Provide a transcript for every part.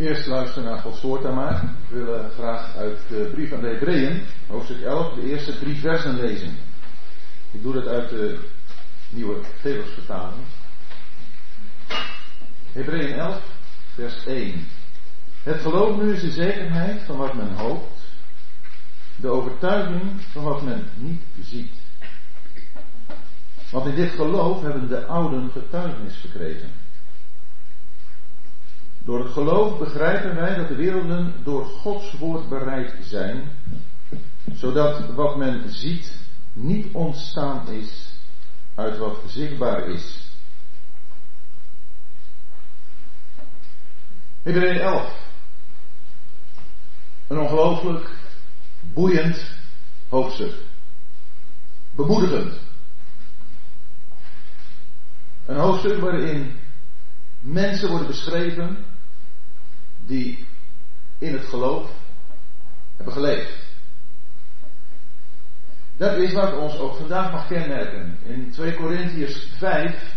Eerst luisteren naar Gods woord maar. We willen graag uit de brief aan de Hebreeën, hoofdstuk 11, de eerste drie versen lezen. Ik doe dat uit de nieuwe vertaling. Hebreeën 11, vers 1. Het geloof nu is de zekerheid van wat men hoopt, de overtuiging van wat men niet ziet. Want in dit geloof hebben de ouden getuigenis verkregen. Door het geloof begrijpen wij dat de werelden door Gods woord bereid zijn, zodat wat men ziet niet ontstaan is uit wat zichtbaar is. Hebreeën 11. Een ongelooflijk boeiend hoofdstuk. Bemoedigend. Een hoofdstuk waarin mensen worden beschreven die in het geloof hebben geleefd. Dat is wat ons ook vandaag mag kenmerken. In 2 Korintiërs 5,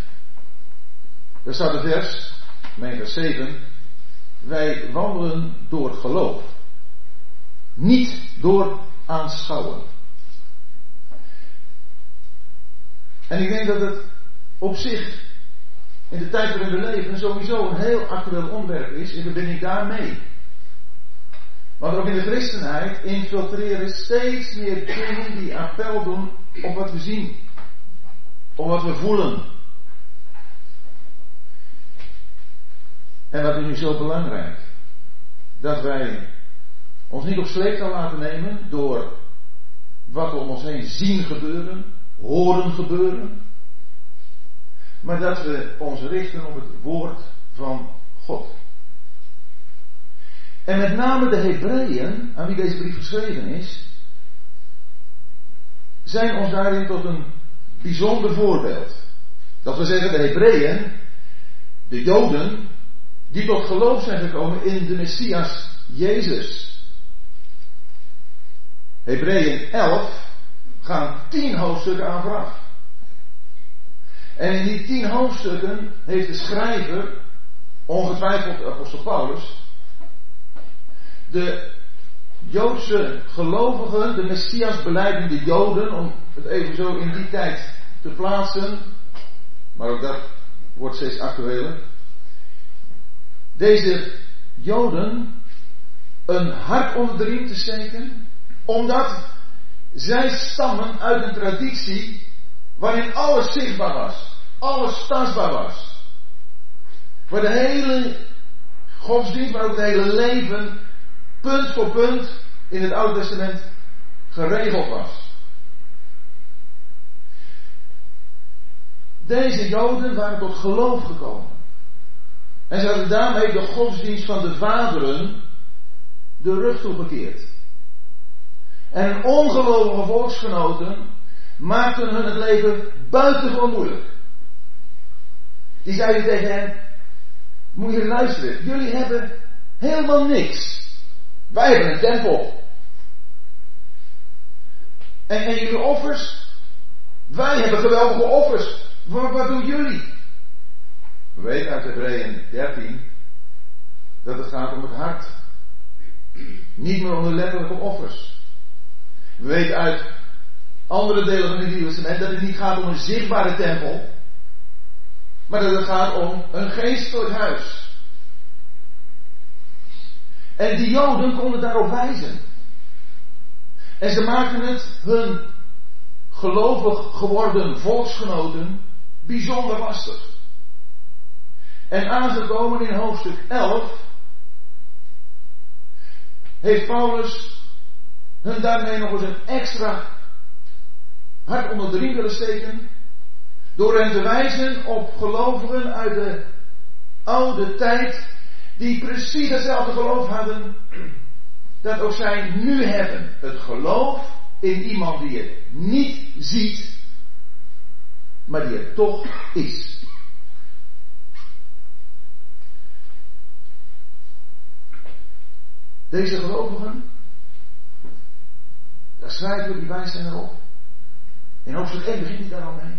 daar staat het vers, mijn vers 7, wij wandelen door geloof. Niet door aanschouwen. En ik denk dat het op zich in de tijd waarin we leven sowieso een heel actueel onderwerp is en ben ik daar mee. Want ook in de christenheid infiltreren steeds meer dingen die appel doen op wat we zien, op wat we voelen. En wat is nu zo belangrijk? Dat wij ons niet op sleeptouw laten nemen door wat we om ons heen zien gebeuren, horen gebeuren, maar dat we ons richten op het woord van God. En met name de Hebreeën, aan wie deze brief geschreven is, zijn ons daarin tot een bijzonder voorbeeld. Dat we zeggen, de Hebreeën, de Joden, die tot geloof zijn gekomen in de Messias Jezus. Hebreeën 11 gaan tien hoofdstukken aan vooraf. En in die tien hoofdstukken heeft de schrijver, ongetwijfeld apostel Paulus, de Joodse gelovigen, de Messias beleidende Joden, om het even zo in die tijd te plaatsen, maar ook dat wordt steeds actueler. Deze Joden een hart onder de riem te steken, omdat zij stammen uit een traditie waarin alles zichtbaar was, alles tastbaar was. Waar de hele godsdienst, maar ook het hele leven, punt voor punt in het Oude Testament geregeld was. Deze Joden waren tot geloof gekomen. En ze hadden daarmee de godsdienst van de vaderen de rug toegekeerd. En ongelovige volksgenoten maakten hun het leven buitengewoon moeilijk. Die zeiden tegen hen, moet je luisteren, jullie hebben helemaal niks. Wij hebben een tempel. En, en jullie offers, wij hebben geweldige offers. Wat, wat doen jullie? We weten uit Hebreeën 13 dat het gaat om het hart. Niet meer om de letterlijke offers. We weten uit andere delen van het Nieuwe Testament dat het niet gaat om een zichtbare tempel, maar dat het gaat om een geestelijk huis. En die Joden konden daarop wijzen. En ze maakten het hun gelovig geworden volksgenoten bijzonder lastig. En aangekomen in hoofdstuk 11 heeft Paulus hun daarmee nog eens een extra hart onder de riem willen steken. Door hen te wijzen op gelovigen uit de oude tijd. Die precies hetzelfde geloof hadden. Dat ook zij nu hebben. Het geloof in iemand die het niet ziet. Maar die het toch is. Deze gelovigen, daar schrijven we die wijzen erop. In hoofdstuk 1 begint hij daar al mee.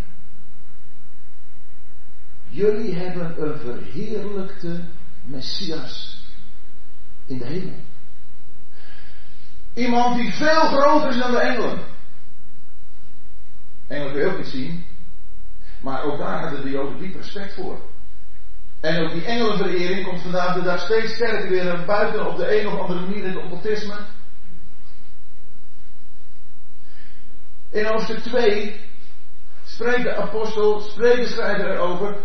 Jullie hebben een verheerlijkte Messias in de hemel. Iemand die veel groter is dan de engelen. Engelen kun je ook niet zien. Maar ook daar hadden de Joden diep respect voor. En ook die engelenverering komt vandaag de dag steeds sterker weer buiten op de een of andere manier in het occultisme. In hoofdstuk 2 spreekt de apostel, spreekt de schrijver erover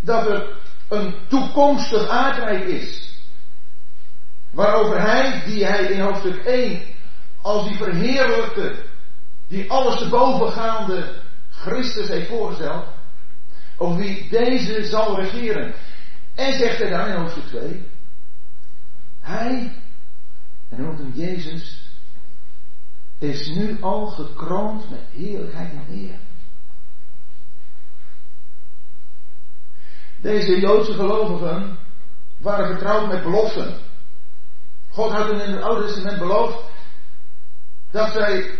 dat er een toekomstig aardrijk is. Waarover hij, die hij in hoofdstuk 1 als die verheerlijkte, die alles te bovengaande Christus heeft voorgesteld, over wie deze zal regeren. En zegt hij dan in hoofdstuk 2, hij, en noemt hem Jezus, is nu al gekroond met heerlijkheid en eer. Deze Joodse gelovigen waren vertrouwd met beloften. God had hen in het Oude Testament beloofd dat zij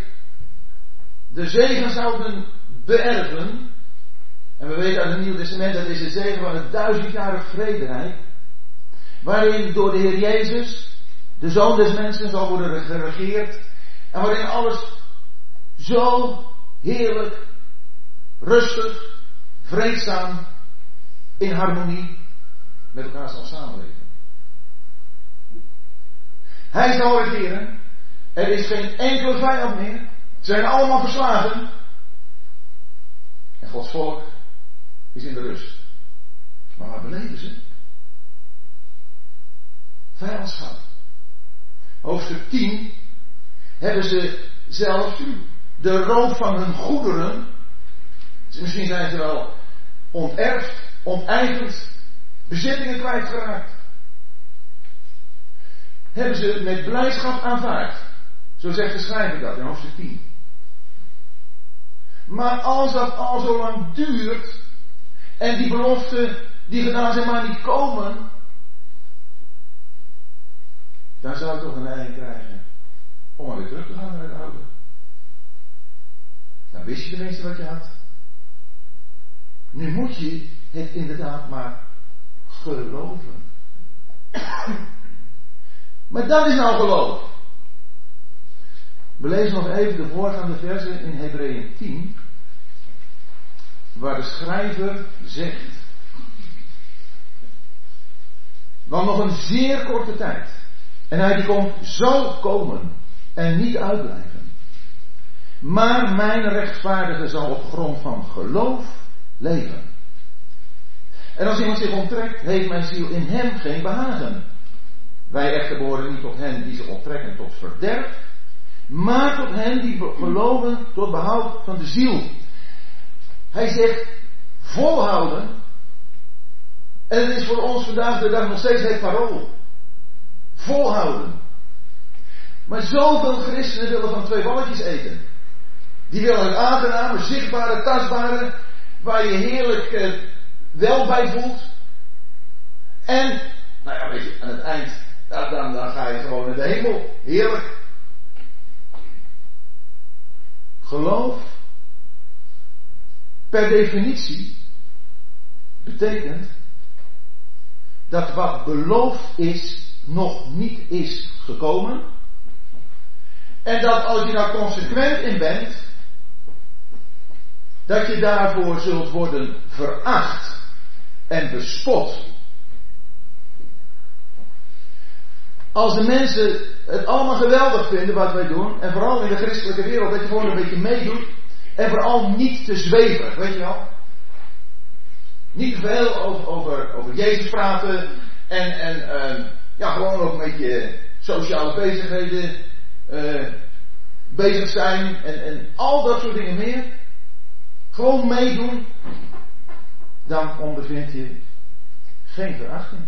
de zegen zouden beërven. En we weten uit het Nieuwe Testament dat is de zegen van het duizendjarig vrederijk. Waarin door de Heer Jezus, de Zoon des Mensen, zal worden geregeerd. En waarin alles zo heerlijk, rustig, vreedzaam, in harmonie met elkaar zal samenleven. Hij zal regeren. Er is geen enkele vijand meer. Ze zijn allemaal verslagen. En Gods volk is in de rust. Maar waar beleven ze? Vijandschap. Hoofdstuk 10 hebben ze zelf de roof van hun goederen. Misschien zijn ze wel onterfd, onteigend, bezittingen kwijtgeraakt. Hebben ze met blijdschap aanvaard. Zo zegt de schrijver dat in hoofdstuk 10. Maar als dat al zo lang duurt en die beloften die gedaan zijn maar niet komen, dan zou ik toch een neiging krijgen om maar weer terug te gaan naar het oude. Dan wist je tenminste wat je had. Nu moet je het inderdaad maar geloven. Maar dat is nou geloof. We lezen nog even de voorgaande versen in Hebreeën 10, waar de schrijver zegt, want nog een zeer korte tijd, en hij die komt zal komen en niet uitblijven. Maar mijn rechtvaardige zal op grond van geloof leven. En als iemand zich onttrekt, heeft mijn ziel in hem geen behagen. Wij echter behoren niet tot hen die zich onttrekken tot verderf, maar tot hen die geloven tot behoud van de ziel. Hij zegt volhouden. En het is voor ons vandaag de dag nog steeds het parool. Volhouden. Maar zoveel christenen willen van twee balletjes eten. Die willen het aangename, zichtbare, tastbare, waar je heerlijk eh, wel bij voelt. En, nou ja, weet je, aan het eind nou, dan, dan ga je gewoon naar de hemel. Heerlijk. Geloof, per definitie, betekent dat wat beloofd is, nog niet is gekomen. En dat als je daar consequent in bent, dat je daarvoor zult worden veracht en bespot Als de mensen het allemaal geweldig vinden wat wij doen, en vooral in de christelijke wereld, dat je gewoon een beetje meedoet, en vooral niet te zweven, weet je wel. Niet te veel over, over, over Jezus praten, en, en uh, ja, gewoon ook een beetje sociale bezigheden uh, bezig zijn, en, en al dat soort dingen meer. Gewoon meedoen, dan ondervind je geen verachting.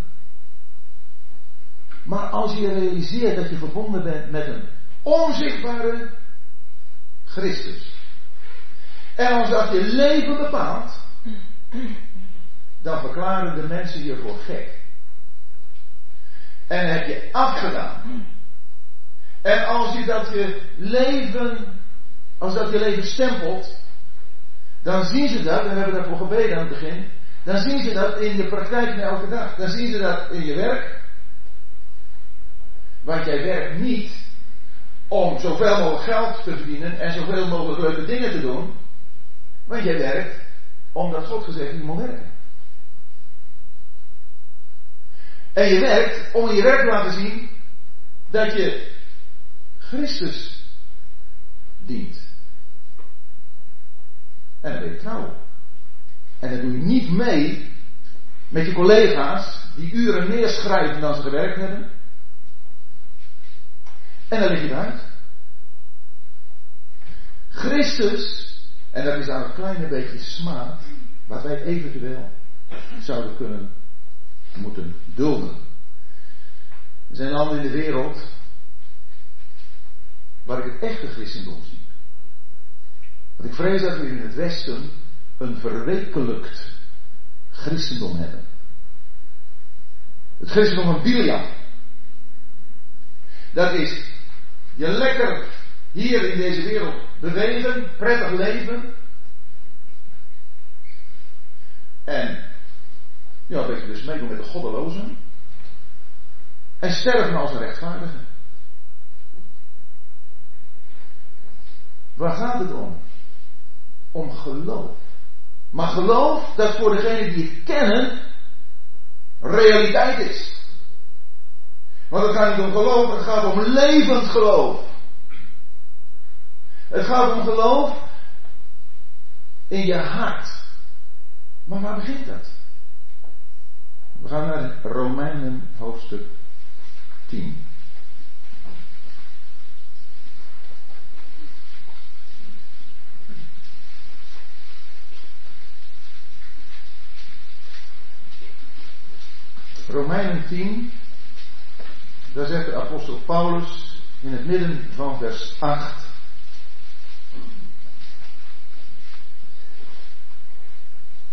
Maar als je realiseert dat je verbonden bent met een onzichtbare Christus. En als dat je leven bepaalt, dan verklaren de mensen je voor gek. En heb je afgedaan. En als je dat je leven, als dat je leven stempelt, dan zien ze dat, en we hebben daarvoor gebeden aan het begin, dan zien ze dat in je praktijk elke dag. Dan zien ze dat in je werk, Want jij werkt niet om zoveel mogelijk geld te verdienen en zoveel mogelijk leuke dingen te doen. Want jij werkt omdat God gezegd je moet werken. En je werkt om in je werk te laten zien dat je Christus dient. En dan ben je trouw. En dan doe je niet mee met je collega's die uren meer schrijven dan ze gewerkt hebben. En dan lig je eruit. Christus, en dat is dan een kleine beetje smaad, wat wij eventueel zouden kunnen moeten dulden. Er zijn landen in de wereld waar ik het echte christendom zie. Want ik vrees dat we in het Westen een verwekelijkt christendom hebben. Het christendom van Bilia. Dat is je lekker hier in deze wereld bewegen, prettig leven. En ja, een beetje dus meedoen met de goddelozen. En sterven als een rechtvaardige. Waar gaat het om? Om geloof. Maar geloof dat voor degenen die het kennen realiteit is. Want het gaat niet om geloof, het gaat om levend geloof. Het gaat om geloof in je hart. Maar waar begint dat? We gaan naar Romeinen hoofdstuk 10. Romeinen 10, daar zegt de apostel Paulus in het midden van vers 8.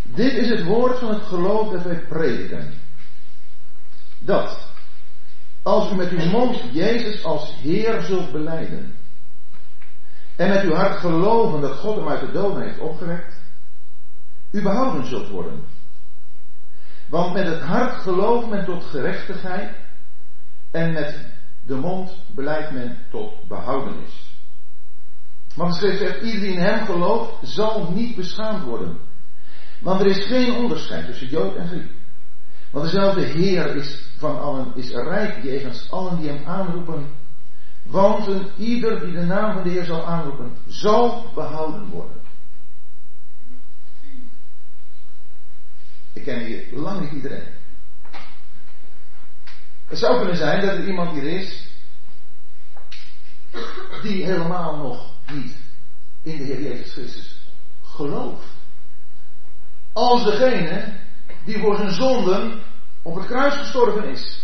Dit is het woord van het geloof dat wij prediken. Dat, als u met uw mond Jezus als Heer zult beleiden, en met uw hart geloven dat God hem uit de doden heeft opgewekt, u behouden zult worden. Want met het hart gelooft men tot gerechtigheid en met de mond beleidt men tot behoudenis. Want schrift zegt, ieder die in hem gelooft zal niet beschaamd worden. Want er is geen onderscheid tussen Jood en Griek. Want dezelfde Heer is van allen, is rijk jegens allen die hem aanroepen. Want een ieder die de naam van de Heer zal aanroepen, zal behouden worden. Ik ken hier lang niet iedereen. Het zou kunnen zijn dat er iemand hier is die helemaal nog niet in de Heer Jezus Christus gelooft. Als degene die voor zijn zonden op het kruis gestorven is.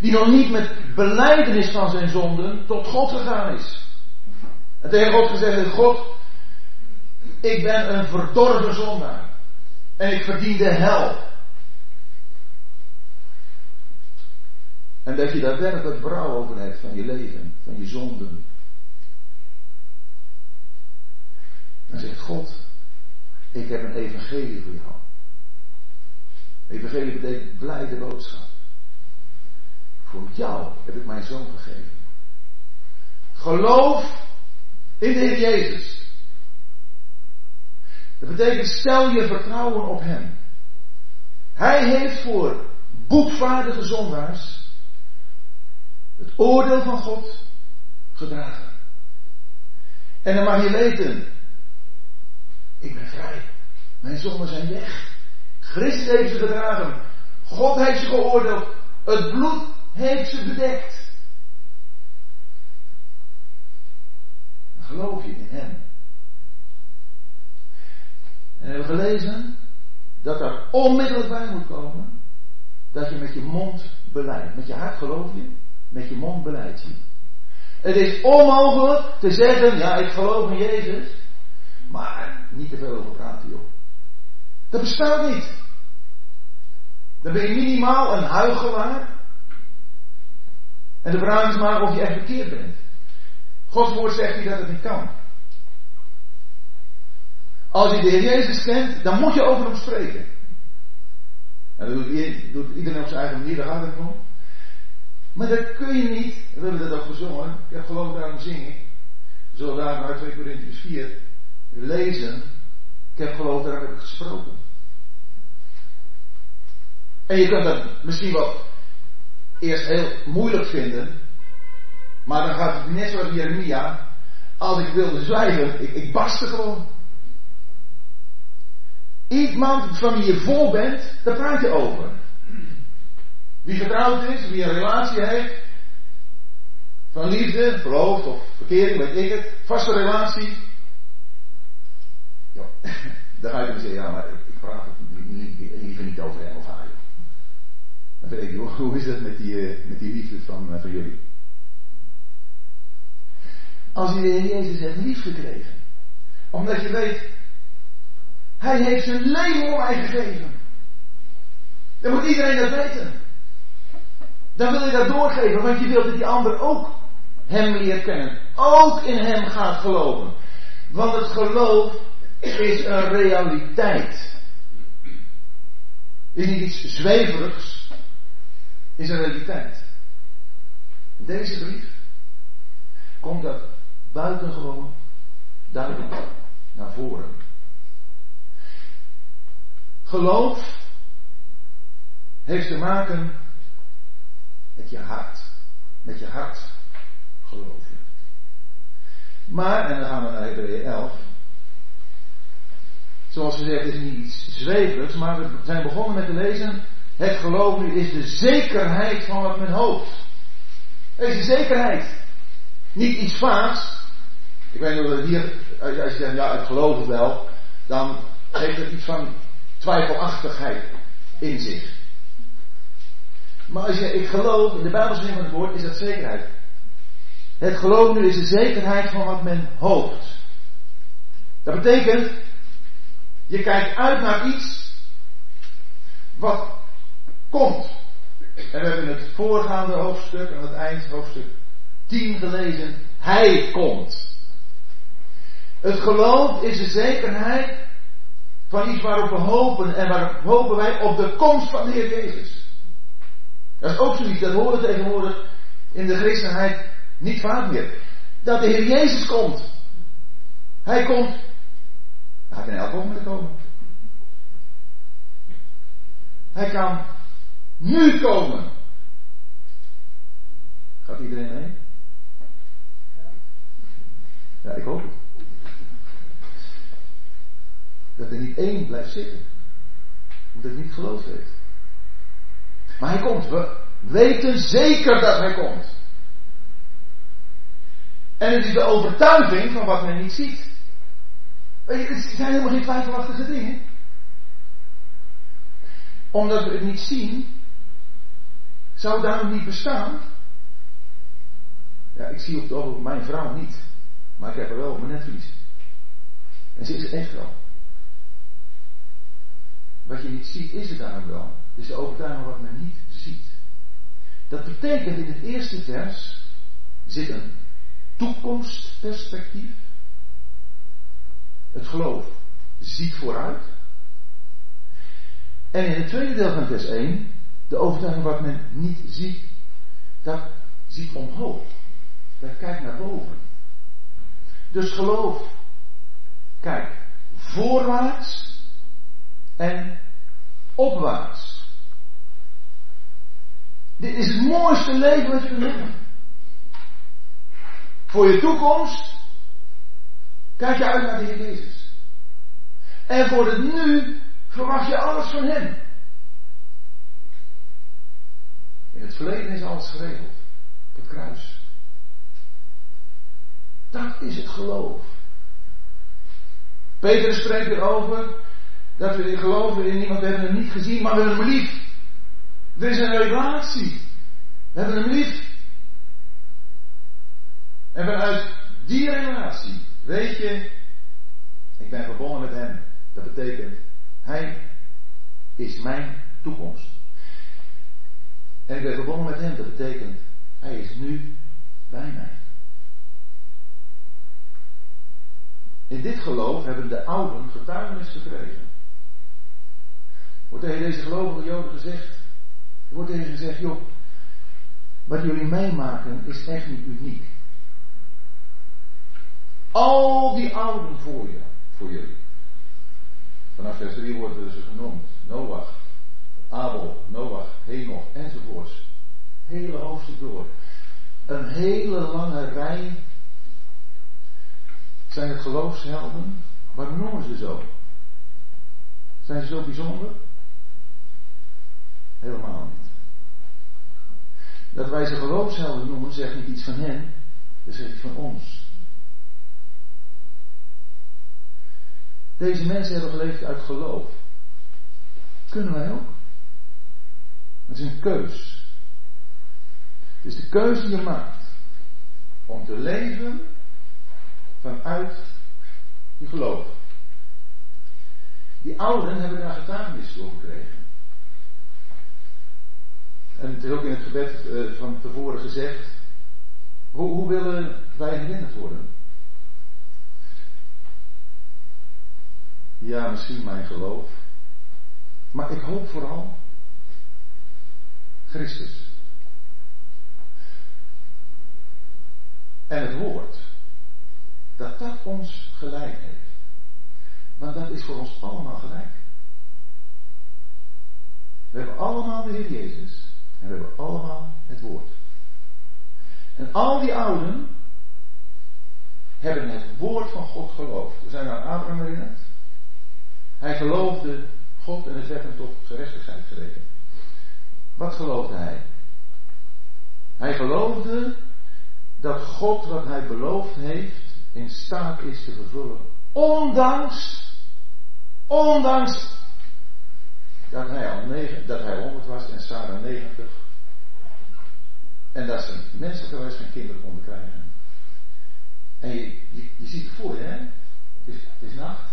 Die nog niet met beleidenis van zijn zonden tot God gegaan is. En tegen God gezegd heeft, God, ik ben een verdorven zondaar. En ik verdien de hel. En dat je daar werkelijk brouw over hebt van je leven, van je zonden. Dan zegt God, ik heb een evangelie voor jou. Evangelie betekent blijde boodschap. Voor jou heb ik mijn zoon gegeven. Geloof in de Heer Jezus. Dat betekent stel je vertrouwen op Hem. Hij heeft voor boetvaardige zondaars het oordeel van God gedragen. En dan mag je weten, ik ben vrij. Mijn zonden zijn weg. Christus heeft ze gedragen. God heeft ze geoordeeld. Het bloed heeft ze bedekt. Geloof je in Hem. En we hebben gelezen dat er onmiddellijk bij moet komen dat je met je mond beleidt. Met je hart geloof je, met je mond beleidt je. Het is onmogelijk te zeggen, ja ik geloof in Jezus, maar niet te veel over praten joh. Dat bestaat niet. Dan ben je minimaal een huigelaar. En de vraag is maar of je echt bekeerd bent. Gods woord zegt niet dat het niet kan. Als je de Heer Jezus kent, dan moet je over hem spreken. En dat doet, iedereen op zijn eigen manier, daar gaat het om. Maar dat kun je niet, we hebben dat ook gezongen, ik heb geloof daarom zingen. Zullen daar uit 2 Corinthians 4 lezen. Ik heb geloof daar heb ik gesproken. En je kunt dat misschien wel eerst heel moeilijk vinden. Maar dan gaat het net zoals Jeremia. Als ik wilde zwijgen, ik, ik barstte gewoon. Iemand van wie je vol bent, daar praat je over. Wie getrouwd is, wie een relatie heeft. Van liefde, verloofd of verkering, weet ik het. Vaste relatie. Ja, dan ga je dan zeggen, ja, maar ik, praat liever niet over hem of haar. Dan weet ik, hoe is dat met die, eh, met die liefde van, eh, van jullie? Als je de Heer Jezus hebt lief gekregen. Omdat je weet, Hij heeft zijn leven om mij gegeven. Dan moet iedereen dat weten. Dan wil je dat doorgeven, want je wilt dat die ander ook Hem leert kennen. Ook in Hem gaat geloven. Want het geloof is een realiteit. Is niet iets zweverigs. Is een realiteit. Deze brief komt dat buitengewoon duidelijk naar voren. Geloof heeft te maken met je hart. Met je hart geloof je. Maar, en dan gaan we naar Hebreeën 11. Zoals gezegd is niet iets zweverigs, maar we zijn begonnen met te lezen. Het geloof nu is de zekerheid van wat men hoopt. Het is de zekerheid. Niet iets vaags, ik weet niet of hier, als je zegt, ja, ik geloof het wel, dan heeft het iets van twijfelachtigheid in zich. Maar als je, ik geloof, in de Bijbelse van het woord, is dat zekerheid. Het geloof nu is de zekerheid van wat men hoopt. Dat betekent, je kijkt uit naar iets wat komt. En we hebben het voorgaande hoofdstuk en het eind hoofdstuk 10 gelezen. Hij komt. Het geloof is de zekerheid van iets waarop we hopen. En waar hopen wij op de komst van de Heer Jezus. Dat is ook zoiets, dat horen tegenwoordig in de christenheid niet vaak meer. Dat de Heer Jezus komt. Hij komt. Hij kan elk moment komen. Hij kan nu komen. Gaat iedereen mee? Ja, ik hoop het dat er niet één blijft zitten. Omdat hij niet geloofd heeft. Maar hij komt. We weten zeker dat hij komt. En het is de overtuiging van wat men niet ziet. Weet je, het zijn helemaal geen twijfelachtige dingen. Omdat we het niet zien, zou daarom niet bestaan. Ja, ik zie op het ogenblik mijn vrouw niet. Maar ik heb er wel op mijn netvlies. En ze is echt wel. Wat je niet ziet, is het daarom wel. Dus de overtuiging wat men niet ziet. Dat betekent in het eerste vers zit een toekomstperspectief. Het geloof ziet vooruit. En in het tweede deel van vers 1, de overtuiging wat men niet ziet, dat ziet omhoog. Dat kijkt naar boven. Dus geloof, kijk voorwaarts en opwaarts. Dit is het mooiste leven wat je kunt hebben. Voor je toekomst kijk je uit naar de Heer Jezus. En voor het nu verwacht je alles van Hem. In het verleden is alles geregeld. Op het kruis. Dat is het geloof. Peter spreekt erover dat we geloven in iemand, we hebben hem niet gezien, maar we hebben hem lief. Er is een relatie. We hebben hem lief. En vanuit die relatie weet je, ik ben verbonden met hem. Dat betekent, hij is mijn toekomst. En ik ben verbonden met hem, dat betekent, hij is nu bij mij. In dit geloof hebben de ouden getuigenis gekregen. Wordt tegen deze gelovige Joden gezegd. Wordt tegen gezegd, joh. wat jullie meemaken is echt niet uniek. Al die ouden voor je, voor jullie. Vanaf vers 3 worden ze genoemd. Noach, Abel, Noach, Henoch enzovoorts. Hele hoofdstuk door. Een hele lange rij zijn het geloofshelden. Waarom noemen ze zo? Zijn ze zo bijzonder? Helemaal niet. Dat wij ze geloofshelden noemen, zegt niet iets van hen, dat zegt iets van ons. Deze mensen hebben geleefd uit geloof. Kunnen wij ook? Het is een keus. Het is de keuze die je maakt om te leven vanuit je geloof. Die ouderen hebben daar getuigenis voor gekregen. En het is ook in het gebed uh, van tevoren gezegd. Hoe, hoe willen wij herinnerd worden? Ja, misschien mijn geloof. Maar ik hoop vooral Christus. En het woord. Dat dat ons gelijk heeft. Want dat is voor ons allemaal gelijk. We hebben allemaal de Heer Jezus. En we hebben allemaal het woord. En al die ouden hebben het woord van God geloofd. We zijn aan Abraham herinnerd. Hij geloofde God en het werd hem tot gerechtigheid gerekend. Wat geloofde hij? Hij geloofde dat God wat hij beloofd heeft in staat is te vervullen. Ondanks, ondanks dat hij al negen, dat hij 100 was en Sarah 90. En dat ze menselijkerwijs geen kinderen konden krijgen. En je, ziet het voor je, hè? Het is, het is nacht.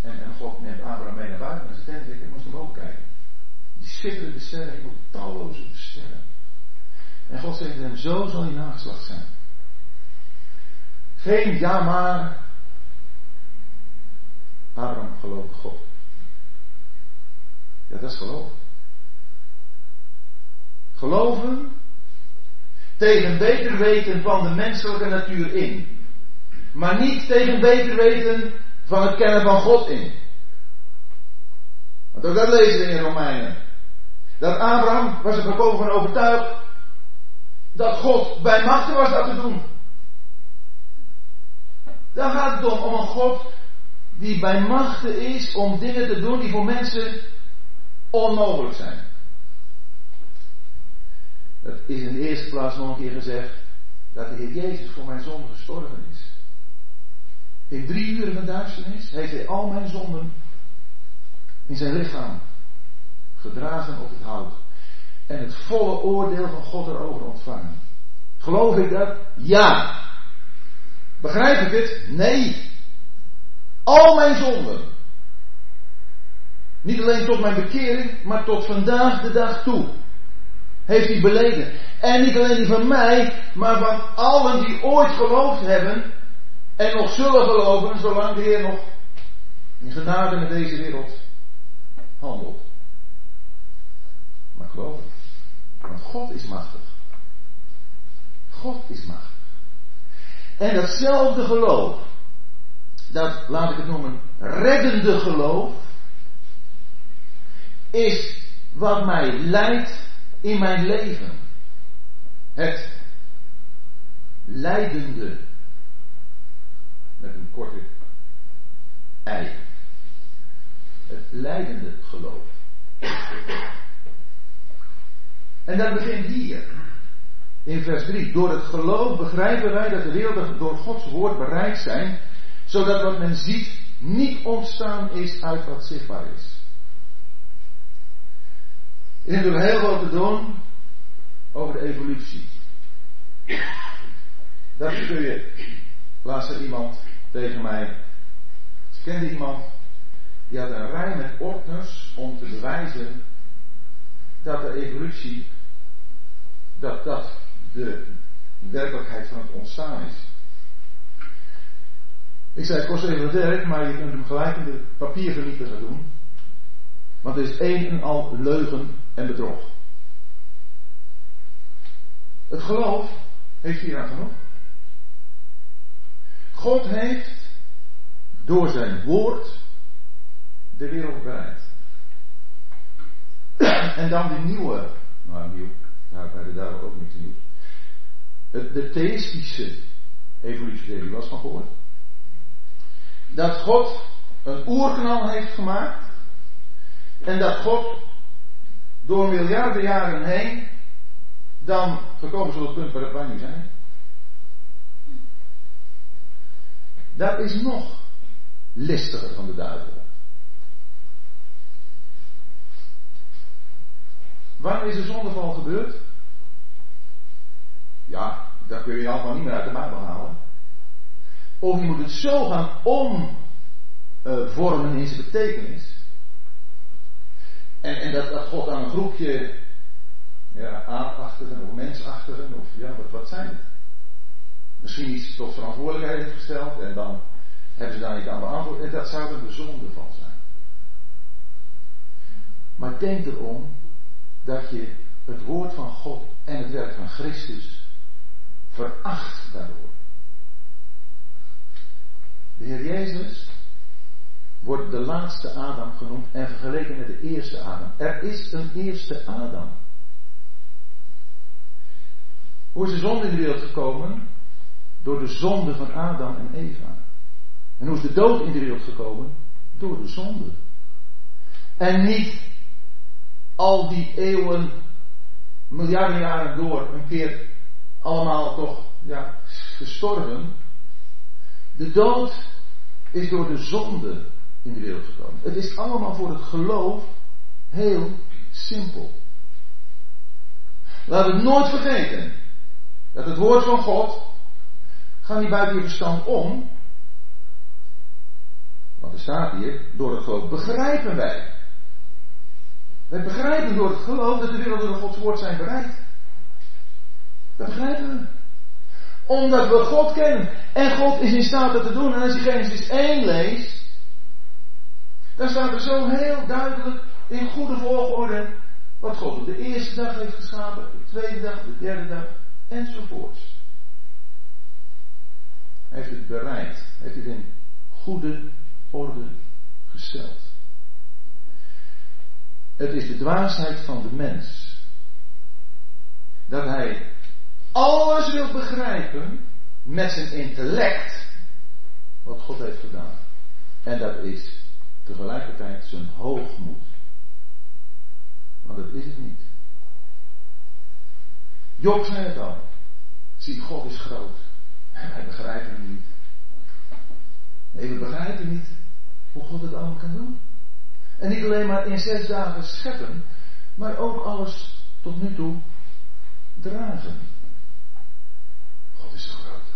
En, en God neemt Abraham mee naar buiten en zijn tent en moest naar boven kijken. Die schitterende sterren, moet talloze sterren. En God zegt hem, zo zal je nageslacht zijn. Geen ja maar. Abraham gelooft God. Ja, dat is geloof. Geloven tegen beter weten van de menselijke natuur in. Maar niet tegen beter weten van het kennen van God in. Want ook dat lezen we in Romeinen. Dat Abraham was er volkomen van overtuigd dat God bij machten was dat te doen. Daar gaat het om, om een God die bij machten is om dingen te doen die voor mensen onmogelijk zijn. Het is in de eerste plaats nog een keer gezegd dat de Heer Jezus voor mijn zonde gestorven is. In drie uren van duisternis heeft hij al mijn zonden in zijn lichaam gedragen op het hout. En het volle oordeel van God erover ontvangen. Geloof ik dat? Ja. Begrijp ik het? Nee. Al mijn zonden niet alleen tot mijn bekering, maar tot vandaag de dag toe. Heeft hij beleden. En niet alleen die van mij, maar van allen die ooit geloofd hebben en nog zullen geloven, zolang de Heer nog in genade met deze wereld handelt. Maar geloof het. Want God is machtig. God is machtig. En datzelfde geloof, dat laat ik het noemen, reddende geloof, is wat mij leidt in mijn leven. Het leidende, met een korte ei. Het leidende geloof. En dat begint hier. In vers 3. Door het geloof begrijpen wij dat de werelden door Gods woord bereikt zijn, zodat wat men ziet niet ontstaan is uit wat zichtbaar is. Ik heb heel wat te doen over de evolutie. Dat kun je. Laatst iemand tegen mij. Ze kende iemand. Die had een rij met ordners om te bewijzen dat de evolutie. dat dat de werkelijkheid van het ontstaan is. Ik zei, het kost even werk, maar je kunt hem gelijk in de papiervernieter gaan doen. Want het is één en al leugen en bedrog. Het geloof heeft hier aan genoeg. God heeft door zijn woord de wereld bereid. En dan de nieuwe, nou nieuw, nou bij de duivel ook niet nieuws. De, de theïstische evolutietheorie was van gehoord. Dat God een oerknal heeft gemaakt. En dat God door miljarden jaren heen dan gekomen tot het punt waar wij nu zijn. Dat is nog listiger van de duivel. Wanneer is de zondeval gebeurd? Ja, dat kun je allemaal niet meer uit de Bijbel halen. Of je moet het zo gaan omvormen in zijn betekenis. En, dat, God aan een groepje ja, of mensachtigen, of ja, wat, wat zijn het? Misschien iets tot verantwoordelijkheid heeft gesteld en dan hebben ze daar niet aan beantwoord. En dat zou er de zonde van zijn. Maar denk erom dat je het woord van God en het werk van Christus veracht daardoor. De Heer Jezus wordt de laatste Adam genoemd en vergeleken met de eerste Adam. Er is een eerste Adam. Hoe is de zonde in de wereld gekomen? Door de zonde van Adam en Eva. En hoe is de dood in de wereld gekomen? Door de zonde. En niet al die eeuwen, miljarden jaren door, een keer allemaal toch ja, gestorven. De dood is door de zonde in de wereld gekomen. Het is allemaal voor het geloof heel simpel. Laat het nooit vergeten dat het woord van God gaat niet buiten je verstand om. Want er staat hier, door het geloof begrijpen wij. Wij begrijpen door het geloof dat de wereld door Gods woord zijn bereid. Dat begrijpen we. Omdat we God kennen. En God is in staat dat te doen. En als je Genesis 1 leest, dan staat er zo heel duidelijk in goede volgorde wat God op de eerste dag heeft geschapen, de tweede dag, de derde dag, enzovoorts. Hij heeft het bereid, heeft het in goede orde gesteld. Het is de dwaasheid van de mens dat hij alles wil begrijpen met zijn intellect wat God heeft gedaan. En dat is tegelijkertijd zijn hoogmoed. Maar dat is het niet. Job zei het al. Zie, God is groot. En wij begrijpen hem niet. Nee, we begrijpen niet hoe God het allemaal kan doen. En niet alleen maar in zes dagen scheppen, maar ook alles tot nu toe dragen. God is zo groot.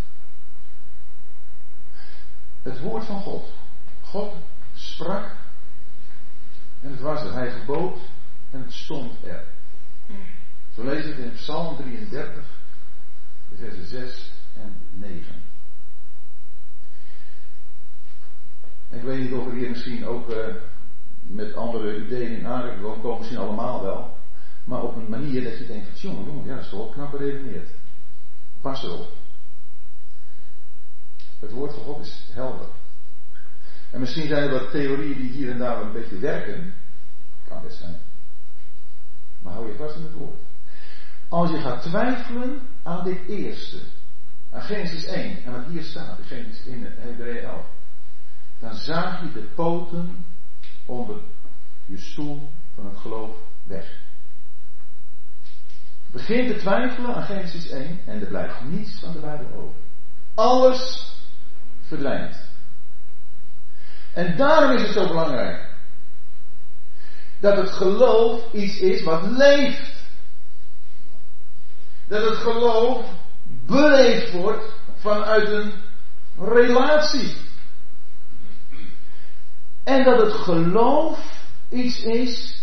Het woord van God. God sprak en het was er. Hij gebood en het stond er. Zo lees het in Psalm 33, versen 6 en 9. Ik weet niet of we hier misschien ook uh, met andere ideeën in aanraking komen, misschien allemaal wel. Maar op een manier dat je denkt van, jongen, jongen, ja, dat is toch knap geredeneerd. Pas erop. Het woord van God is helder. En misschien zijn er wat theorieën die hier en daar een beetje werken. Kan best zijn. Maar hou je vast in het woord. Als je gaat twijfelen aan dit eerste, aan Genesis 1, en wat hier staat, Genesis in Hebreeën 11, dan zaag je de poten onder je stoel van het geloof weg. Begin te twijfelen aan Genesis 1 en er blijft niets van de Bijbel over. Alles verdwijnt. En daarom is het zo belangrijk dat het geloof iets is wat leeft. Dat het geloof beleefd wordt vanuit een relatie. En dat het geloof iets is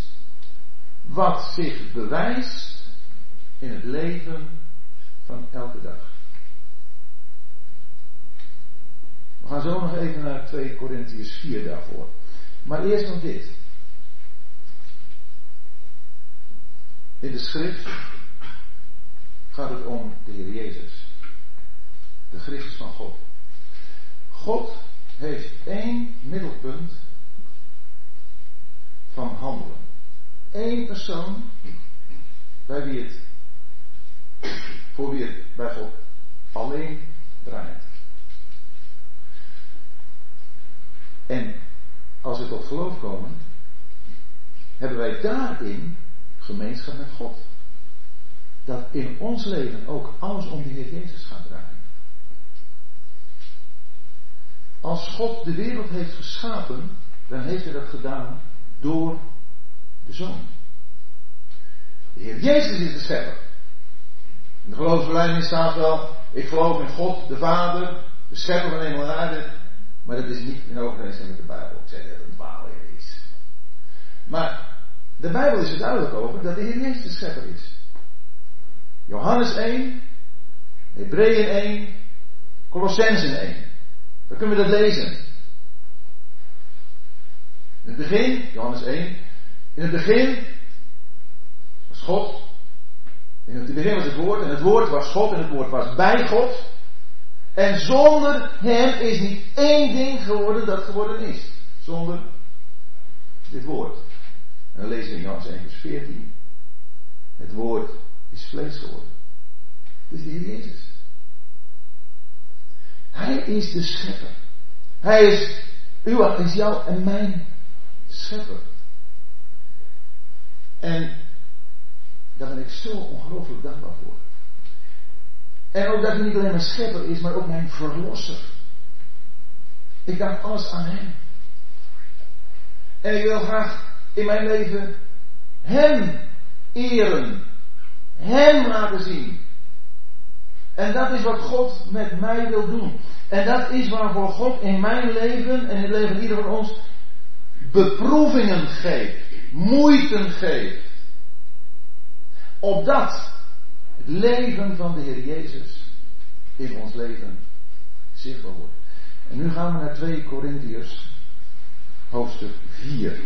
wat zich bewijst in het leven van elke dag. We gaan zo nog even naar 2 Korintiërs 4 daarvoor. Maar eerst nog dit. In de schrift gaat het om de Heer Jezus. De Christus van God. God heeft één middelpunt van handelen. Eén persoon bij wie het, voor wie het bij God alleen draait. En als we tot geloof komen, hebben wij daarin gemeenschap met God. Dat in ons leven ook alles om de Heer Jezus gaat draaien. Als God de wereld heeft geschapen, dan heeft hij dat gedaan door de Zoon. De Heer Jezus is de schepper. In de geloofsbeleiding staat wel, ik geloof in God, de Vader, de schepper van hemel en aarde. Maar dat is niet in overeenstemming met de Bijbel. Ik dat het dwaalleer is. Maar de Bijbel is er duidelijk over dat de Heer Jezus de schepper is. Johannes 1, Hebreeën 1, Colossensen 1. Dan kunnen we dat lezen. In het begin, Johannes 1, in het begin was God. In het begin was het woord en het woord was God en het woord was bij God. En zonder hem is niet één ding geworden dat geworden is. Zonder dit woord. En dan lezen in Johannes 1 vers 14. Het woord is vlees geworden. Het is Heer Jezus. Hij is de schepper. Hij is uw, is jou en mijn schepper. En daar ben ik zo ongelooflijk dankbaar voor. En ook dat hij niet alleen mijn schepper is, maar ook mijn verlosser. Ik dank alles aan hem. En ik wil graag in mijn leven hem eren. Hem laten zien. En dat is wat God met mij wil doen. En dat is waarvoor God in mijn leven en in het leven van ieder van ons beproevingen geeft, moeite geeft. Opdat leven van de Heer Jezus in ons leven zichtbaar wordt. En nu gaan we naar 2 Korintiërs, hoofdstuk 4.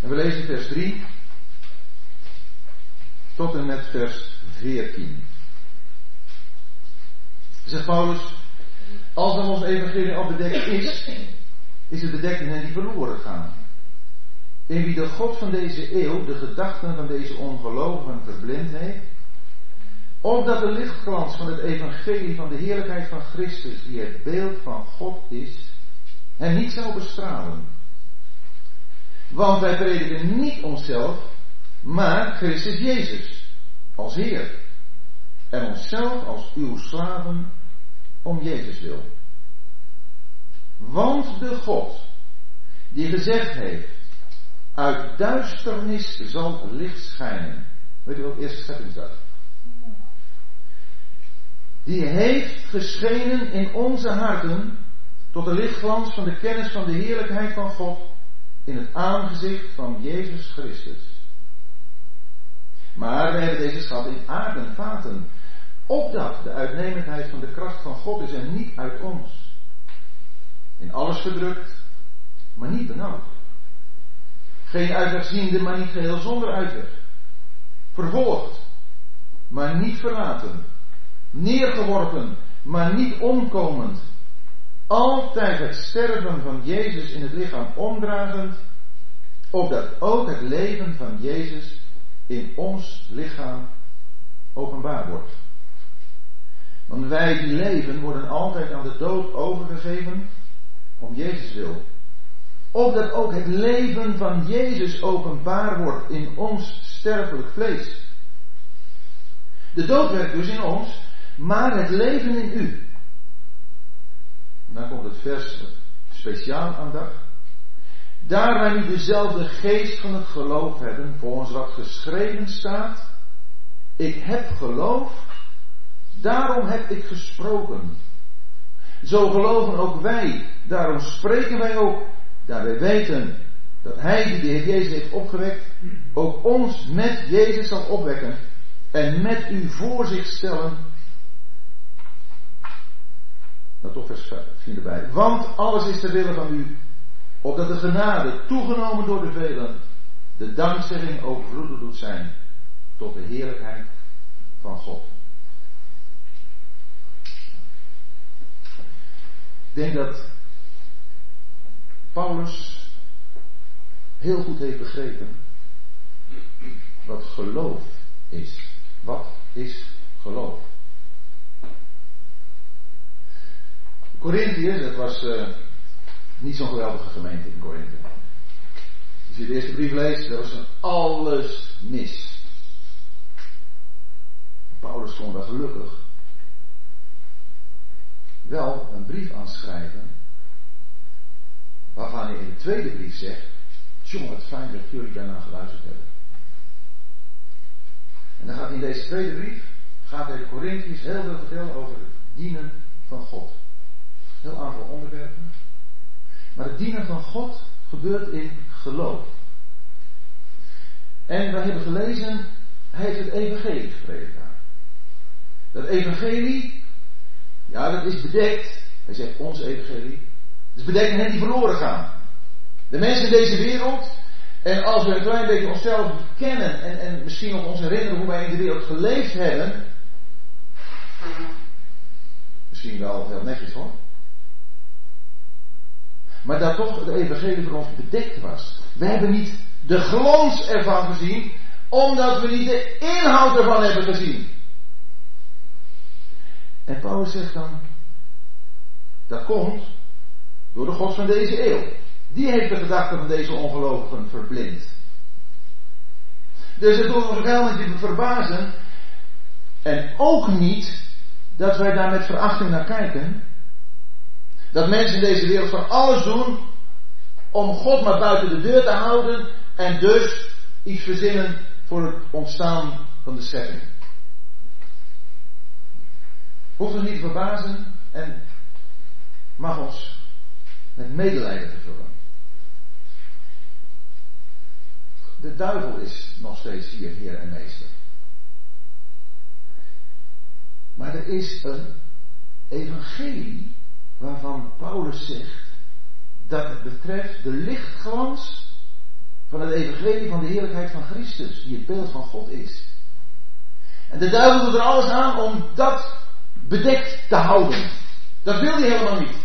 En we lezen vers 3 tot en met vers 14. Zegt Paulus, als dan ons evangelie al bedekt is, is het bedekt in hen die verloren gaan. In wie de God van deze eeuw de gedachten van deze ongelovigen verblind heeft, opdat de lichtglans van het evangelie van de heerlijkheid van Christus, die het beeld van God is, hen niet zou bestralen. Want wij prediken niet onszelf, maar Christus Jezus als Heer. En onszelf als uw slaven om Jezus wil. Want de God die gezegd heeft, uit duisternis zal licht schijnen. Weet u wat eerste scheppingsdag? Die heeft geschenen in onze harten tot de lichtglans van de kennis van de heerlijkheid van God in het aangezicht van Jezus Christus. Maar we hebben deze schat in aarden vaten, opdat de uitnemendheid van de kracht van God is en niet uit ons. In alles verdrukt, maar niet benauwd. Geen uitweg ziende, maar niet geheel zonder uitweg. Vervolgd, maar niet verlaten. Neergeworpen, maar niet omkomend altijd het sterven van Jezus in het lichaam omdragend, opdat ook het leven van Jezus in ons lichaam openbaar wordt. Want wij die leven worden altijd aan de dood overgegeven om Jezus wil. Opdat ook het leven van Jezus openbaar wordt in ons sterfelijk vlees. De dood werkt dus in ons, maar het leven in u. En dan komt het vers speciaal aandacht. Daar wij nu dezelfde geest van het geloof hebben, volgens wat geschreven staat. Ik heb geloof, daarom heb ik gesproken. Zo geloven ook wij, daarom spreken wij ook, daar wij weten dat Hij die de Heer Jezus heeft opgewekt, ook ons met Jezus zal opwekken en met u voor zich stellen. Nou toch vers 4 erbij. Want alles is ter wille van u, opdat de genade, toegenomen door de velen, de dankzegging overvloedig doet zijn tot de heerlijkheid van God. Ik denk dat Paulus heel goed heeft begrepen wat geloof is. Wat is geloof? Corinthië, dat was uh, niet zo'n geweldige gemeente in Corinthië. Als je de eerste brief leest, daar was er alles mis. Paulus kon wel gelukkig wel een brief aanschrijven. Waarvan hij in de tweede brief zegt: Jongen, het fijn dat jullie daarna geluisterd hebben. En dan gaat in deze tweede brief, gaat hij de Corinthiërs heel veel vertellen over het dienen van God. Heel aantal onderwerpen. Maar het dienen van God gebeurt in geloof. En we hebben gelezen, hij heeft het evangelie gepredikt Dat evangelie, ja dat is bedekt. Hij zegt ons evangelie. Het is bedekt met hen die verloren gaan. De mensen in deze wereld, en als we een klein beetje onszelf kennen en, en misschien nog ons herinneren hoe wij in de wereld geleefd hebben, misschien wel heel netjes hoor. Dat toch de evangelie voor ons bedekt was. We hebben niet de glans ervan gezien, omdat we niet de inhoud ervan hebben gezien. En Paulus zegt dan, dat komt door de God van deze eeuw. Die heeft de gedachten van deze ongelovigen verblind. Dus het hoeft ons helemaal niet te verbazen. En ook niet dat wij daar met verachting naar kijken. Dat mensen in deze wereld van alles doen om God maar buiten de deur te houden en dus iets verzinnen voor het ontstaan van de schepping. Hoeft ons niet te verbazen en mag ons met medelijden vervullen. De duivel is nog steeds hier Heer en Meester. Maar er is een evangelie waarvan Paulus zegt dat het betreft de lichtglans van het evangelie van de heerlijkheid van Christus, die het beeld van God is. En de duivel doet er alles aan om dat bedekt te houden. Dat wil hij helemaal niet.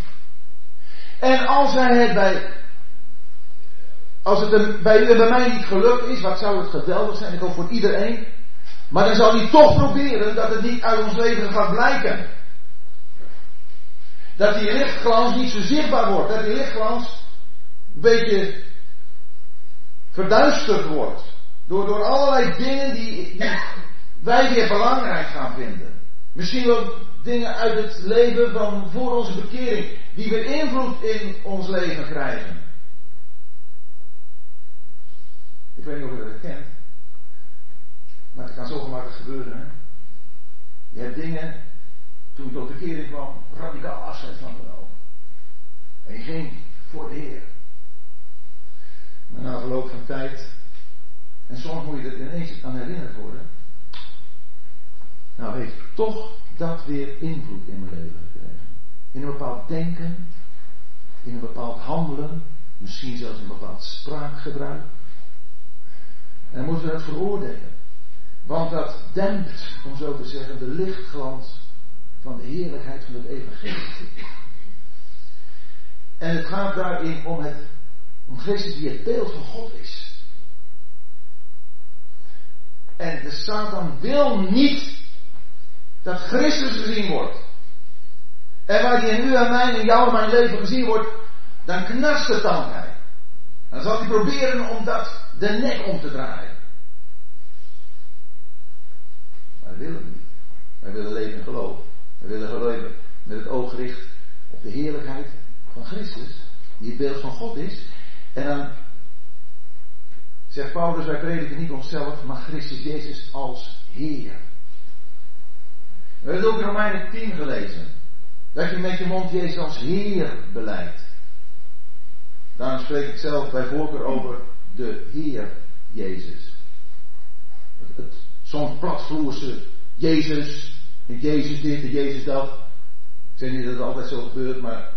En als hij het bij als het bij u en bij mij niet gelukt is, wat zou het geweldig zijn, ik hoop voor iedereen. Maar dan zal hij toch proberen dat het niet uit ons leven gaat blijken. Dat die lichtglans niet zo zichtbaar wordt. Dat die lichtglans een beetje verduisterd wordt. Door, door allerlei dingen die, die wij weer belangrijk gaan vinden. Misschien wel dingen uit het leven van voor onze bekering. Die weer invloed in ons leven krijgen. Ik weet niet of je dat herkent. Maar het kan zo gemakkelijk gebeuren. Hè? Toen tot de kering kwam, radicaal afscheid van genomen. En ging voor de Heer. Maar na verloop van tijd, en soms moet je er ineens aan herinnerd worden. Nou heeft toch dat weer invloed in mijn leven gekregen. In een bepaald denken, in een bepaald handelen, misschien zelfs een bepaald spraakgebruik. En dan moeten we dat veroordelen. Want dat dempt, om zo te zeggen, de lichtglans van de heerlijkheid van het evangelie. En het gaat daarin om, het, om Christus die het beeld van God is. En de Satan wil niet dat Christus gezien wordt. En waar die in u en mij en jou en mijn leven gezien wordt, dan knast het dan hij. Dan zal hij proberen om dat de nek om te draaien. Maar dat willen we niet. Wij willen leven in geloof. Wij willen leven met het oog gericht op de heerlijkheid van Christus, die het beeld van God is. En dan zegt Paulus, wij prediken niet onszelf, maar Christus Jezus als Heer. We hebben ook in Romeinen 10 gelezen. Dat je met je mond Jezus als Heer beleidt. Daarom spreek ik zelf bij voorkeur over de Heer Jezus. Het, zo'n platvloerse Jezus, en Jezus dit en Jezus dat. Ik zeg niet dat het altijd zo gebeurt, maar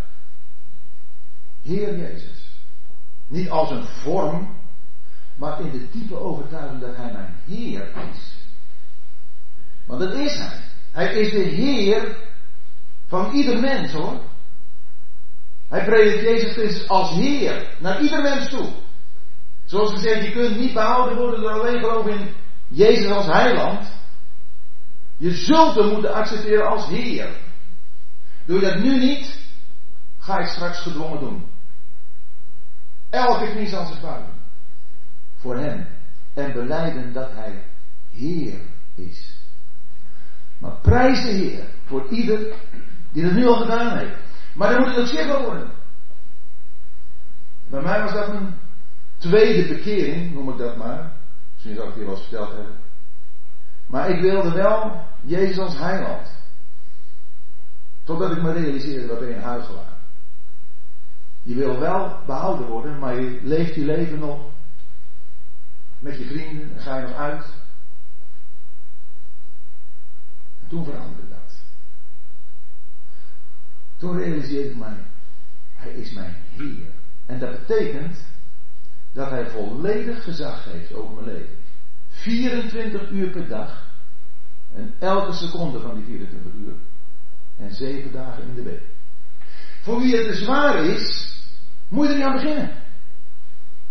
Heer Jezus. Niet als een vorm, maar in de diepe overtuiging dat Hij mijn Heer is. Want dat is Hij. Hij is de Heer van ieder mens hoor. Hij predikt Jezus Christus als Heer naar ieder mens toe. Zoals gezegd, je kunt niet behouden worden door alleen geloof in Jezus als heiland. Je zult hem moeten accepteren als Heer. Doe je dat nu niet, ga het straks gedwongen doen. Elke knie zal zich buigen. Voor hem. En beleiden dat hij Heer is. Maar prijs de Heer voor ieder die dat nu al gedaan heeft. Maar dan moet het ook zichtbaar worden. Bij mij was dat een tweede bekering, noem ik dat maar. Misschien zou ik het hier wel verteld hebben. Maar ik wilde wel Jezus als heiland. Totdat ik me realiseerde, dat je een huigelaar. Je wil wel behouden worden, maar je leeft je leven nog met je vrienden en ga je nog uit. En toen veranderde dat. Toen realiseerde ik mij, hij is mijn Heer. En dat betekent dat hij volledig gezag heeft over mijn leven. 24 uur per dag. En elke seconde van die 24 uur. En 7 dagen in de week. Voor wie het te zwaar is, moet je er niet aan beginnen.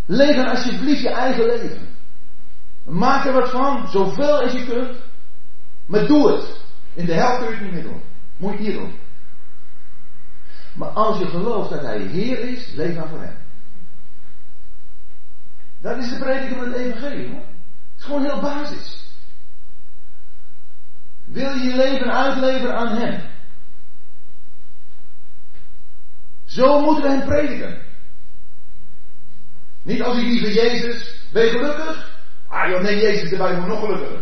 Leef dan alsjeblieft je eigen leven. Maak er wat van, zoveel als je kunt. Maar doe het. In de hel kun je het niet meer doen. Moet je hier doen. Maar als je gelooft dat hij Heer is, leef dan voor hem. Dat is de prediking van het evangelie. Hoor. Gewoon heel basis. Wil je je leven uitleveren aan hem? Zo moeten we hem prediken. Niet als ik lieve Jezus, ben je gelukkig? Ah joh, nee, Jezus erbij, maar nog gelukkiger.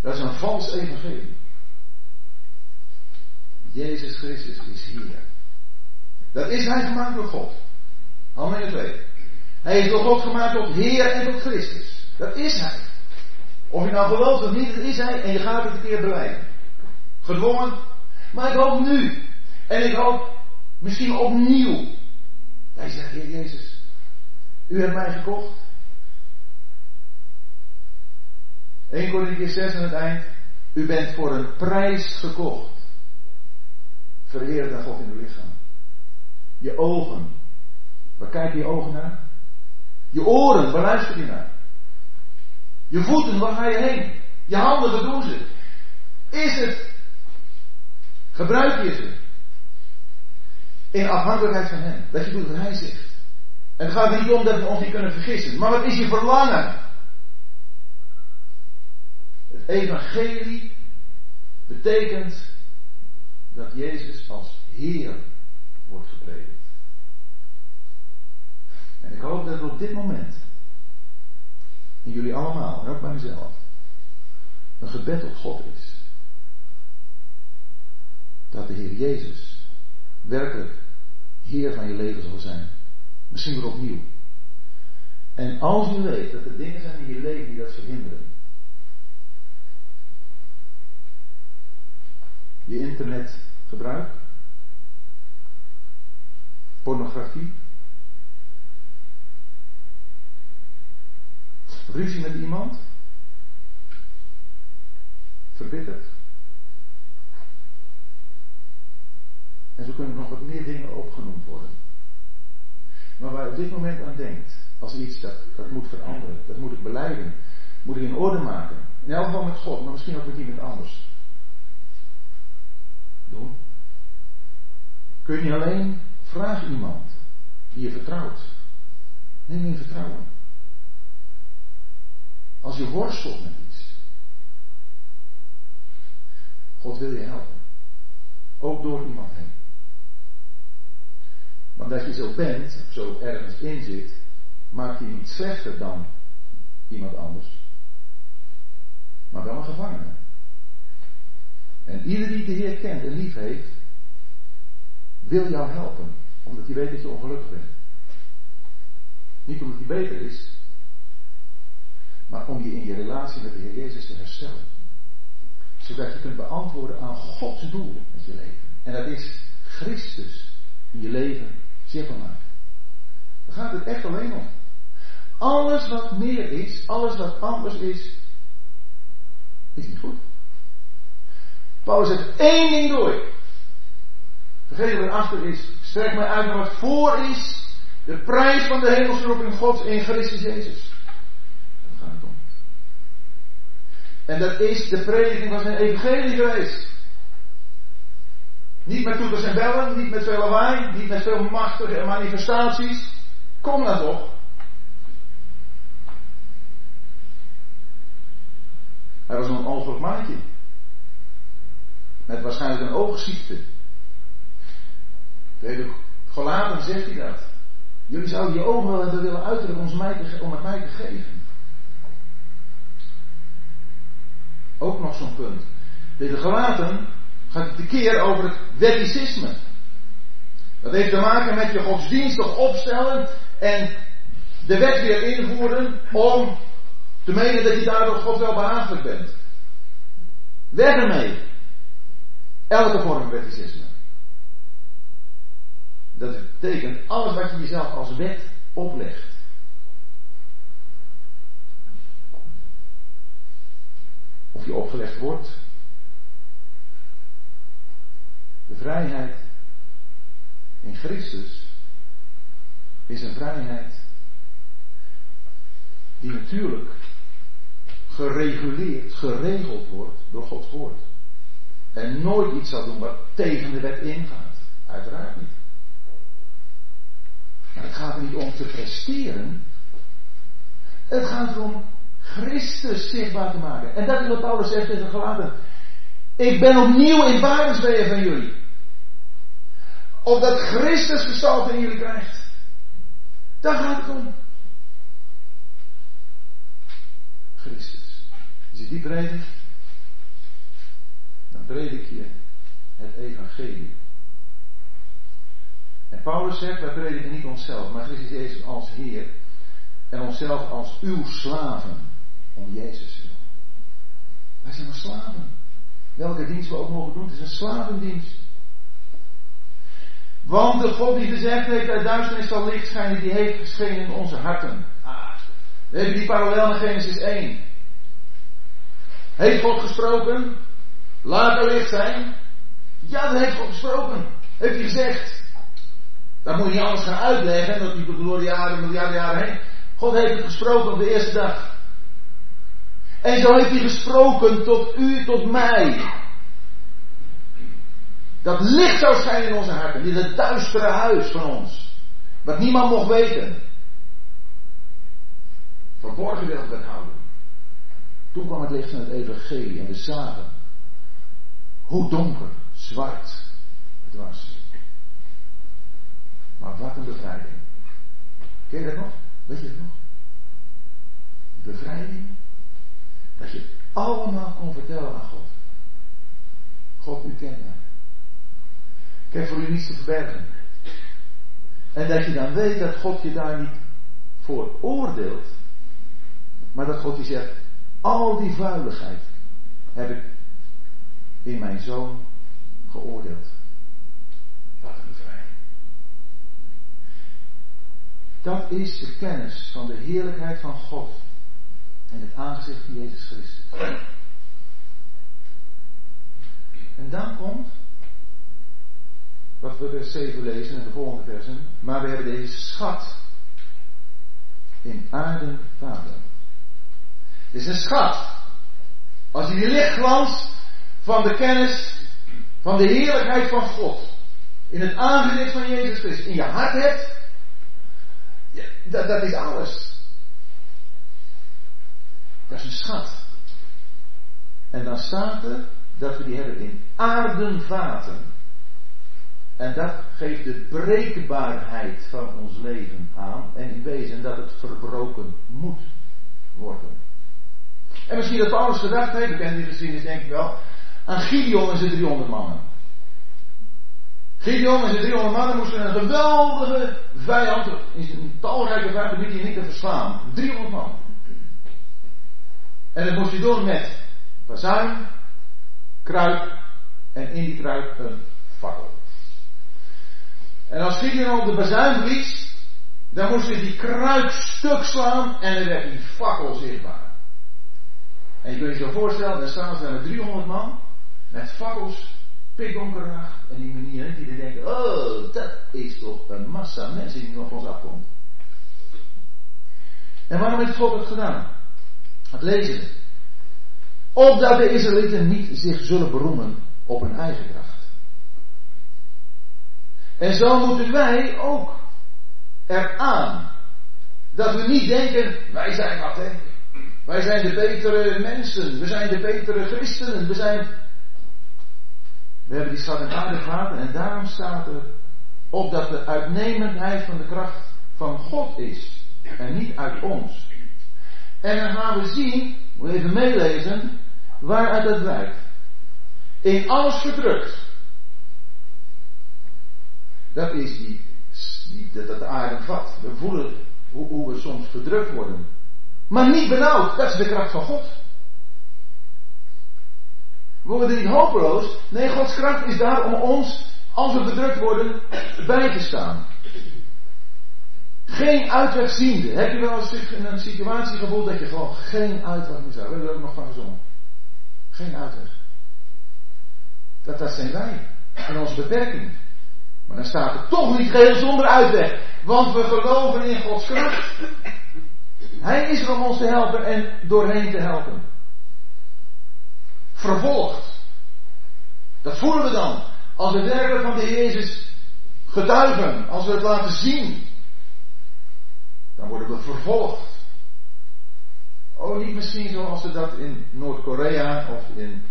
Dat is een vals evangelie. Jezus Christus is hier. Dat is hij gemaakt door God. Handelingen 2. Hij is door God gemaakt tot Heer en tot Christus. Dat is hij. Of je nou gelooft of niet, dat is hij en je gaat het een keer beleiden. Gedwongen. Maar ik hoop nu. En ik hoop misschien opnieuw. Hij zegt, Heer Jezus, u hebt mij gekocht. 1 Corinthians 6 aan het eind. U bent voor een prijs gekocht. Vereer naar God in uw lichaam. Je ogen. Waar kijken je ogen naar? Je oren, waar luister je naar? Je voeten, waar ga je heen? Je handen, wat doen ze? Is het? Gebruik je ze? In afhankelijkheid van Hem. Dat je doet wat Hij zegt. En het gaat niet om dat we ons niet kunnen vergissen. Maar wat is je verlangen? Het evangelie betekent dat Jezus als Heer wordt gepredikt. Ik hoop dat het op dit moment, in jullie allemaal, en ook bij mezelf, een gebed op God is. Dat de Heer Jezus werkelijk Heer van je leven zal zijn. Misschien weer opnieuw. En als je weet dat er dingen zijn in je leven die dat verhinderen. Je internetgebruik. Pornografie. Ruzie met iemand. Verbitterd. En zo kunnen nog wat meer dingen opgenoemd worden. Maar waar je op dit moment aan denkt, als iets dat, dat moet veranderen, dat moet ik beleiden, moet ik in orde maken. In elk geval met God, maar misschien ook met iemand anders. Doen. Kun je alleen, vraag iemand die je vertrouwt. Neem in vertrouwen. Als je worstelt met iets. God wil je helpen. Ook door iemand heen. Maar dat je zo bent, zo ergens in zit, maakt je niet slechter dan iemand anders. Maar wel een gevangene. En ieder die de Heer kent en lief heeft, wil jou helpen. Omdat hij weet dat je ongelukkig bent. Niet omdat hij beter is, maar om je in je relatie met de Heer Jezus te herstellen. Zodat je kunt beantwoorden aan Gods doel met je leven. En dat is Christus in je leven zichtbaar maken. Daar gaat het echt alleen om. Alles wat meer is, alles wat anders is, is niet goed. Paulus zegt één ding door. Vergeet wat achter is. Strek mij uit naar wat voor is. De prijs van de hemelsroeping Gods in Christus Jezus. Daar gaat het om. En dat is de prediking van zijn evangelie geweest. Niet met toeters en bellen, niet met veel lawaai, niet met veel machtige manifestaties. Kom nou toch. Hij was een ongeluk mannetje. Met waarschijnlijk een oogziekte. De Galaten zegt hij dat. Jullie zouden je ogen wel hebben willen uitdrukken om het mij te geven. Ook nog zo'n punt. De Galaten gaat het keer over het wetticisme. Dat heeft te maken met je godsdienstig opstellen en de wet weer invoeren om te menen dat je daardoor God wel behagelijk bent. Weg ermee. Elke vorm van wetticisme. Dat betekent alles wat je jezelf als wet oplegt. Of je opgelegd wordt. De vrijheid in Christus is een vrijheid die natuurlijk gereguleerd, geregeld wordt door Gods woord. En nooit iets zal doen wat tegen de wet ingaat. Uiteraard niet. Maar het gaat er niet om te presteren. Het gaat erom Christus zichtbaar te maken. En dat is wat Paulus zegt tegen Galaten. Ik ben opnieuw in barensweeën van jullie. Opdat Christus gestalte in jullie krijgt. Daar gaat het om. Christus. Als je die predikt, dan predik je het evangelie. En Paulus zegt, wij prediken niet onszelf, maar Christus Jezus als Heer. En onszelf als uw slaven. Jezus. Wij zijn maar slaven. Welke dienst we ook mogen doen, het is een slavendienst. Want de God die gezegd heeft, uit duisternis zal licht schijnen, die heeft geschenen in onze harten. Ah, we hebben die parallel naar Genesis 1. Heeft God gesproken? Laat er licht zijn. Ja, dat heeft God gesproken. Heeft hij gezegd. Dat moet je niet alles gaan uitleggen. Dat die door de jaren, miljarden jaren heen. God heeft het gesproken op de eerste dag. En zo heeft hij gesproken tot u, tot mij. Dat licht zou schijnen in onze harten. Is het duistere huis van ons. Wat niemand mocht weten. Verborgen wilde houden. Toen kwam het licht van het evangelie en we zagen hoe donker, zwart het was. Maar wat een bevrijding. Ken je dat nog? Weet je het nog? Bevrijding. Dat je allemaal kon vertellen aan God. God, u kent mij. Ik heb voor u niets te verbergen. En dat je dan weet dat God je daar niet voor oordeelt. Maar dat God je zegt, al die vuiligheid heb ik in mijn zoon geoordeeld. Wat een bevrijding. Dat is de kennis van de heerlijkheid van God en het aangezicht van Jezus Christus. En dan komt wat we vers 7 lezen in de volgende versen. Maar we hebben deze schat in aarde vader. Het is een schat. Als je die lichtglans van de kennis van de heerlijkheid van God in het aangezicht van Jezus Christus in je hart hebt, dat, dat is alles. Dat is een schat. En dan staat er dat we die hebben in aardenvaten. En dat geeft de breekbaarheid van ons leven aan. En in wezen dat het verbroken moet worden. En misschien dat Paulus gedacht heeft, ik ken die geschiedenis denk ik wel, aan Gideon en zijn 300 mannen. Gideon en zijn 300 mannen moesten een geweldige vijand, een talrijke vijand, die niet te verslaan. 300 man. En dat moest hij doen met bazuin, kruik en in die kruik een fakkel. En als Gideon op de bazuin blies, dan moest hij die kruik stuk slaan en dan werd die fakkel zichtbaar. En je kunt je zo voorstellen, dan staan ze daar met 300 man, met fakkels, nacht, en die manier die denken, oh, dat is toch een massa mensen die nog ons afkomt. En waarom heeft God het gedaan? Lezen. Opdat de Israëlieten niet zich zullen beroemen op hun eigen kracht. En zo moeten wij ook eraan. Dat we niet denken, wij zijn wat hè. Wij zijn de betere mensen. We zijn de betere christenen. We zijn. We hebben die schat en aarde gehad en daarom staat er opdat de uitnemendheid van de kracht van God is en niet uit ons. En dan gaan we zien, even meelezen, waaruit dat blijkt. In alles verdrukt. Dat is die, die dat, dat aarde vat. We voelen hoe, hoe we soms verdrukt worden. Maar niet benauwd, dat is de kracht van God. We worden niet hopeloos. Nee, Gods kracht is daar om ons, als we bedrukt worden, bij te staan. Geen uitweg ziende. Heb je wel eens een situatie gevoeld dat je gewoon geen uitweg meer zou? We hebben er ook nog van gezongen. Geen uitweg. Dat, dat zijn wij. In onze beperking. Maar dan staat het toch niet geheel zonder uitweg. Want we geloven in Gods kracht. Hij is er om ons te helpen en doorheen te helpen. Vervolgd. Dat voelen we dan. Als we werkelijk van de Jezus getuigen. Als we het laten zien. Dan worden we vervolgd. Oh, niet misschien zoals we dat in Noord-Korea of in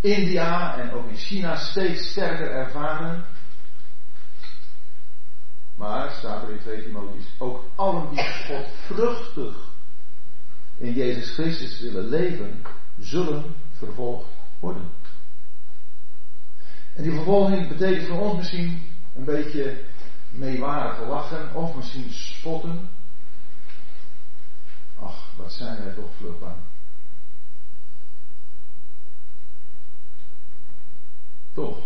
India en ook in China steeds sterker ervaren. Maar, staat er in 2 Timotheus, ook allen die God vruchtig in Jezus Christus willen leven, zullen vervolgd worden. En die vervolging betekent voor ons misschien een beetje meewarig lachen of misschien spotten. Ach, wat zijn wij toch vruchtbaar. Toch,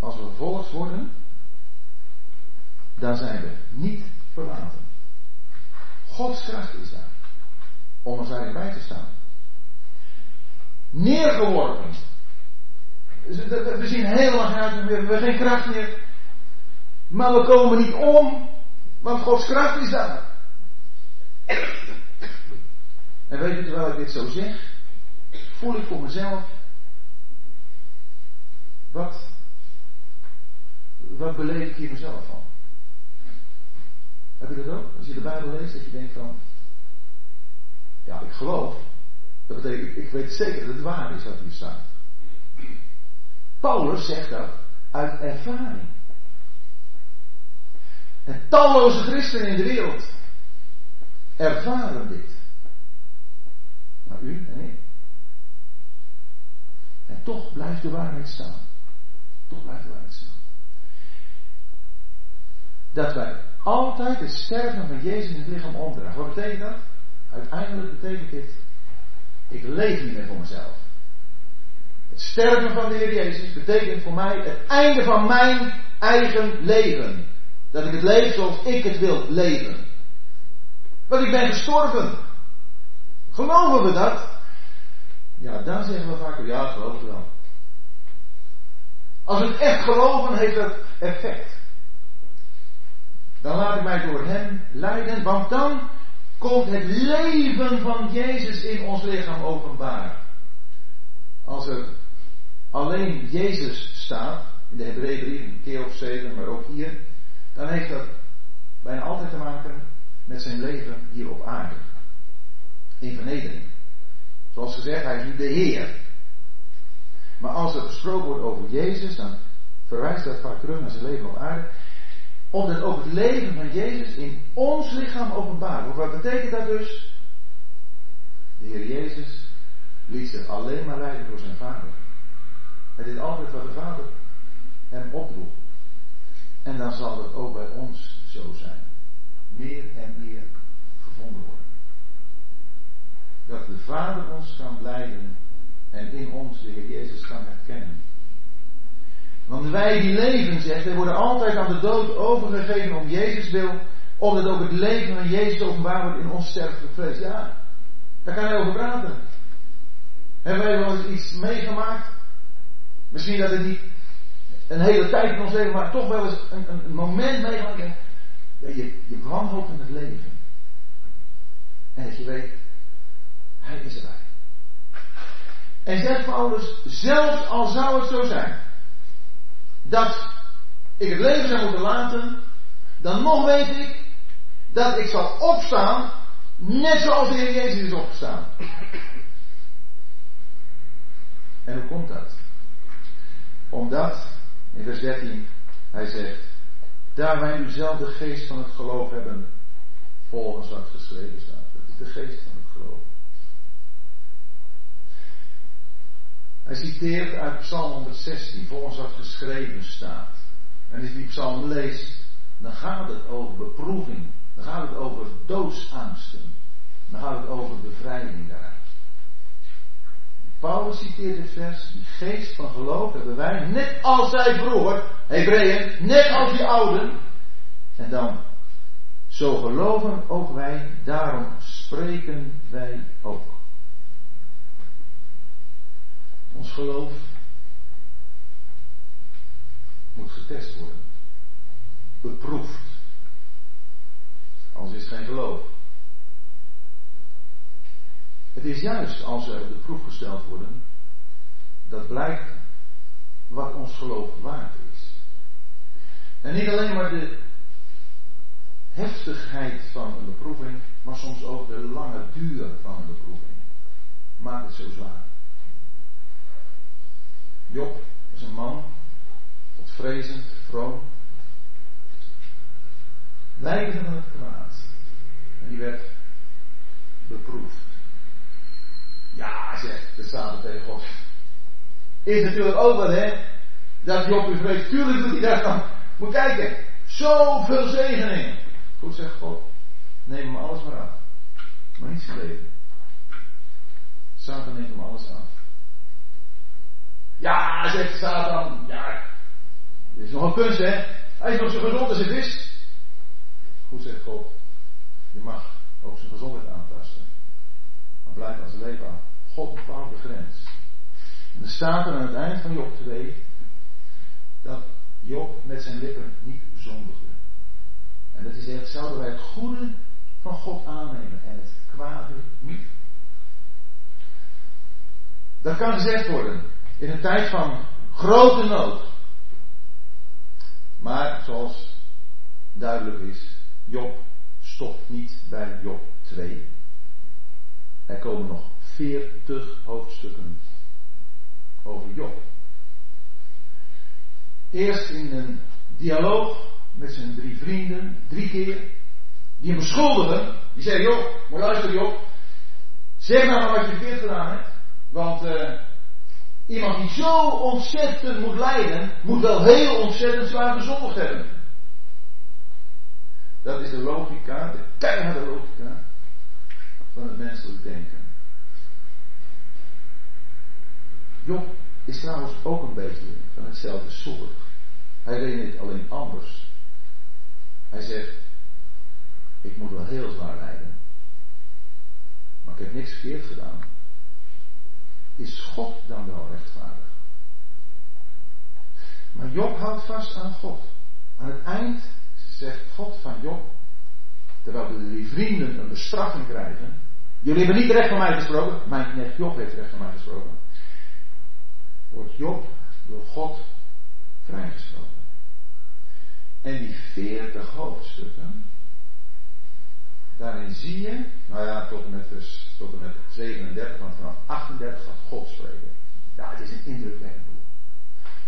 als we vervolgd worden, daar zijn we niet verlaten. Gods kracht is daar. Om ons daarin bij te staan. Neergeworpen. We zien helemaal uit, we hebben geen kracht meer. Maar we komen niet om, want Gods kracht is daar. En weet je, terwijl ik dit zo zeg, voel ik voor mezelf, wat, wat beleef ik hier mezelf van? Heb je dat ook? Als je de Bijbel leest, dat je denkt van, ja, ik geloof. Dat betekent, ik weet zeker dat het waar is wat hier staat. Paulus zegt dat uit ervaring. En talloze christenen in de wereld ervaren dit. U en ik. En toch blijft de waarheid staan. Toch blijft de waarheid staan. Dat wij altijd het sterven van Jezus in het lichaam omdragen. Wat betekent dat? Uiteindelijk betekent dit, ik leef niet meer voor mezelf. Het sterven van de Heer Jezus betekent voor mij het einde van mijn eigen leven. Dat ik het leef zoals ik het wil leven. Want ik ben gestorven. Geloven we dat? Ja, dan zeggen we vaak, ja, geloof ik wel. Als we het echt geloven, heeft dat effect. Dan laat ik mij door hem leiden, want dan komt het leven van Jezus in ons lichaam openbaar. Als er alleen Jezus staat, in de Hebreeënbrief, een keer of zeven, maar ook hier, dan heeft dat bijna altijd te maken met zijn leven hier op aarde. In vernedering. Zoals gezegd, hij is nu de Heer. Maar als er gesproken wordt over Jezus, dan verwijst dat vaak terug naar zijn leven op aarde omdat ook het leven van Jezus in ons lichaam openbaar wordt. Wat betekent dat dus? De Heer Jezus liet zich alleen maar leiden door zijn vader. Hij deed altijd wat de vader hem opdroeg. En dan zal het ook bij ons zo zijn. Meer en meer gevonden worden. Dat de Vader ons kan leiden en in ons de Heer Jezus kan herkennen. Want wij die leven, zegt wij worden altijd aan de dood overgegeven om Jezus wil, omdat ook het leven van Jezus openbaar wordt in ons sterfelijk vlees. Ja, daar kan je over praten. Hebben wij wel eens iets meegemaakt? Misschien dat het niet een hele tijd in ons leven, maar toch wel eens een, moment meegemaakt. Ja, je, je wanhoopt in het leven. En dat je weet, hij is erbij. En zegt Paulus, zelfs al zou het zo zijn dat ik het leven zou moeten laten, dan nog weet ik dat ik zal opstaan, net zoals de Heer Jezus is opgestaan. En hoe komt dat? Omdat, in vers 13, hij zegt, daar wij nu zelf de geest van het geloof hebben, volgens wat geschreven staat. Dat is de geest van het geloof. Hij citeert uit Psalm 116, volgens wat geschreven staat. En als je die psalm leest, dan gaat het over beproeving. Dan gaat het over doodsangsten. Dan gaat het over bevrijding daaruit. Paulus citeert dit vers, die geest van geloof hebben wij, net als zij vroeger, Hebreeën, net als die ouden. En dan, zo geloven ook wij, daarom spreken wij ook. Ons geloof moet getest worden. Beproefd. Anders is het geen geloof. Het is juist als er de proef gesteld worden, dat blijkt wat ons geloof waard is. En niet alleen maar de heftigheid van een beproeving, maar soms ook de lange duur van een beproeving. Maakt het zo zwaar. Job is een man, vrezend, vroom, wijde van het kwaad. En die werd beproefd. Ja, zegt de Satan tegen God. Is natuurlijk ook wat, hè? Dat Job u vreest. Tuurlijk doet hij dat. Moet kijken. Zoveel zegeningen. Goed zegt God. Neem hem alles maar af. Maar niet zijn leven. Satan neemt hem alles af. Ja, zegt Satan. Ja, dit is nog een kunst, hè? Hij is nog zo gezond als het is. Goed zegt God. Je mag ook zijn gezondheid aantasten. Maar blijf leven aan. God bepaalt de grens. En er staat er aan het eind van Job 2 dat Job met zijn lippen niet zondigde. En dat is echt, zouden wij het goede van God aannemen en het kwade niet. Dat kan gezegd worden in een tijd van grote nood. Maar zoals duidelijk is, Job stopt niet bij Job 2. Er komen nog 40 hoofdstukken over Job. Eerst in een dialoog met zijn drie vrienden, drie keer, die hem beschuldigen. Die zeggen, joh, maar luister Job, zeg nou maar wat je verkeerd gedaan hebt. Want uh, iemand die zo ontzettend moet lijden, moet wel heel ontzettend zwaar gezondigd hebben. Dat is de logica, de keiharde logica van het menselijk denken. Job is trouwens ook een beetje van hetzelfde soort. Hij redeneert alleen anders. Hij zegt, ik moet wel heel zwaar lijden. Maar ik heb niks verkeerd gedaan. Is God dan wel rechtvaardig? Maar Job houdt vast aan God. Aan het eind zegt God van Job, terwijl de drie vrienden een bestraffing krijgen. Jullie hebben niet recht van mij gesproken. Mijn knecht Job heeft recht van mij gesproken wordt Job door God vrijgesproken. En die veertig hoofdstukken, daarin zie je, nou ja, tot en met, vers, tot met 37, want vanaf 38 gaat God spreken. Ja, het is een indrukwekkend boek.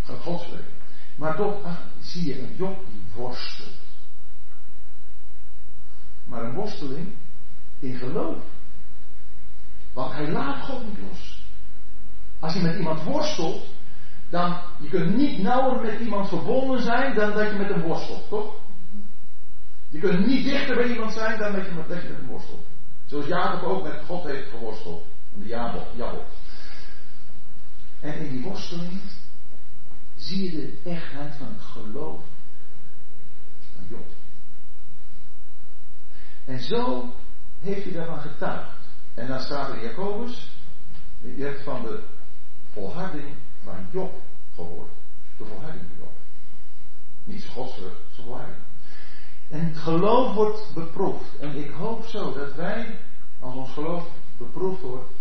Gaat God spreken. Maar tot zie je een Job die worstelt. Maar een worsteling in geloof. Want hij laat God niet los. Als je met iemand worstelt, dan je kunt niet nauwer met iemand verbonden zijn dan dat je met hem worstelt, toch? Je kunt niet dichter bij iemand zijn dan dat je met, je worstelt. Zoals Jacob ook met God heeft geworsteld. De Jabok. En in die worsteling zie je de echtheid van geloof van Job. En zo heeft hij daarvan getuigd. En dan staat er Jacobus, je hebt van de volharding van Job gehoord. De volharding van Job. Niet zijn godsvrucht, zijn volharding. En geloof wordt beproefd. En ik hoop zo dat wij, als ons geloof beproefd wordt,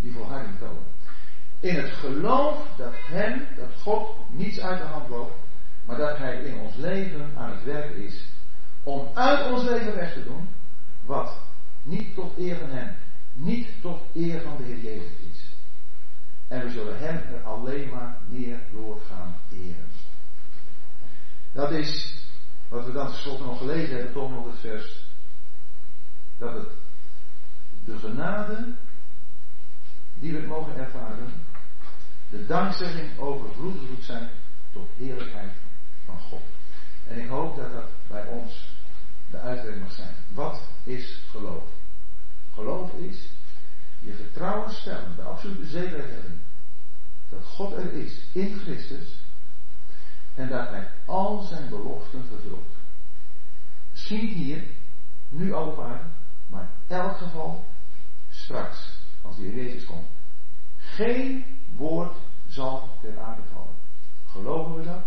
die volharding tonen. In het geloof dat Hem, dat God niets uit de hand loopt, maar dat Hij in ons leven aan het werk is om uit ons leven weg te doen wat niet tot eer van Hem, niet tot eer van de Heer Jezus is. En we zullen Hem er alleen maar meer door gaan eren. Dat is wat we dan tenslotte nog gelezen hebben, toch nog het vers. Dat het de genade die we mogen ervaren, de dankzegging overvloedig moet zijn tot heerlijkheid van God. En ik hoop dat dat bij ons de uitwerking mag zijn. Wat is geloof? Geloof is je vertrouwen stellen, de absolute zekerheid hebben dat God er is in Christus en dat Hij al zijn beloften vervult. Misschien hier, nu al op maar in elk geval straks, als Heer Jezus komt. Geen woord zal ter aarde vallen. Geloven we dat?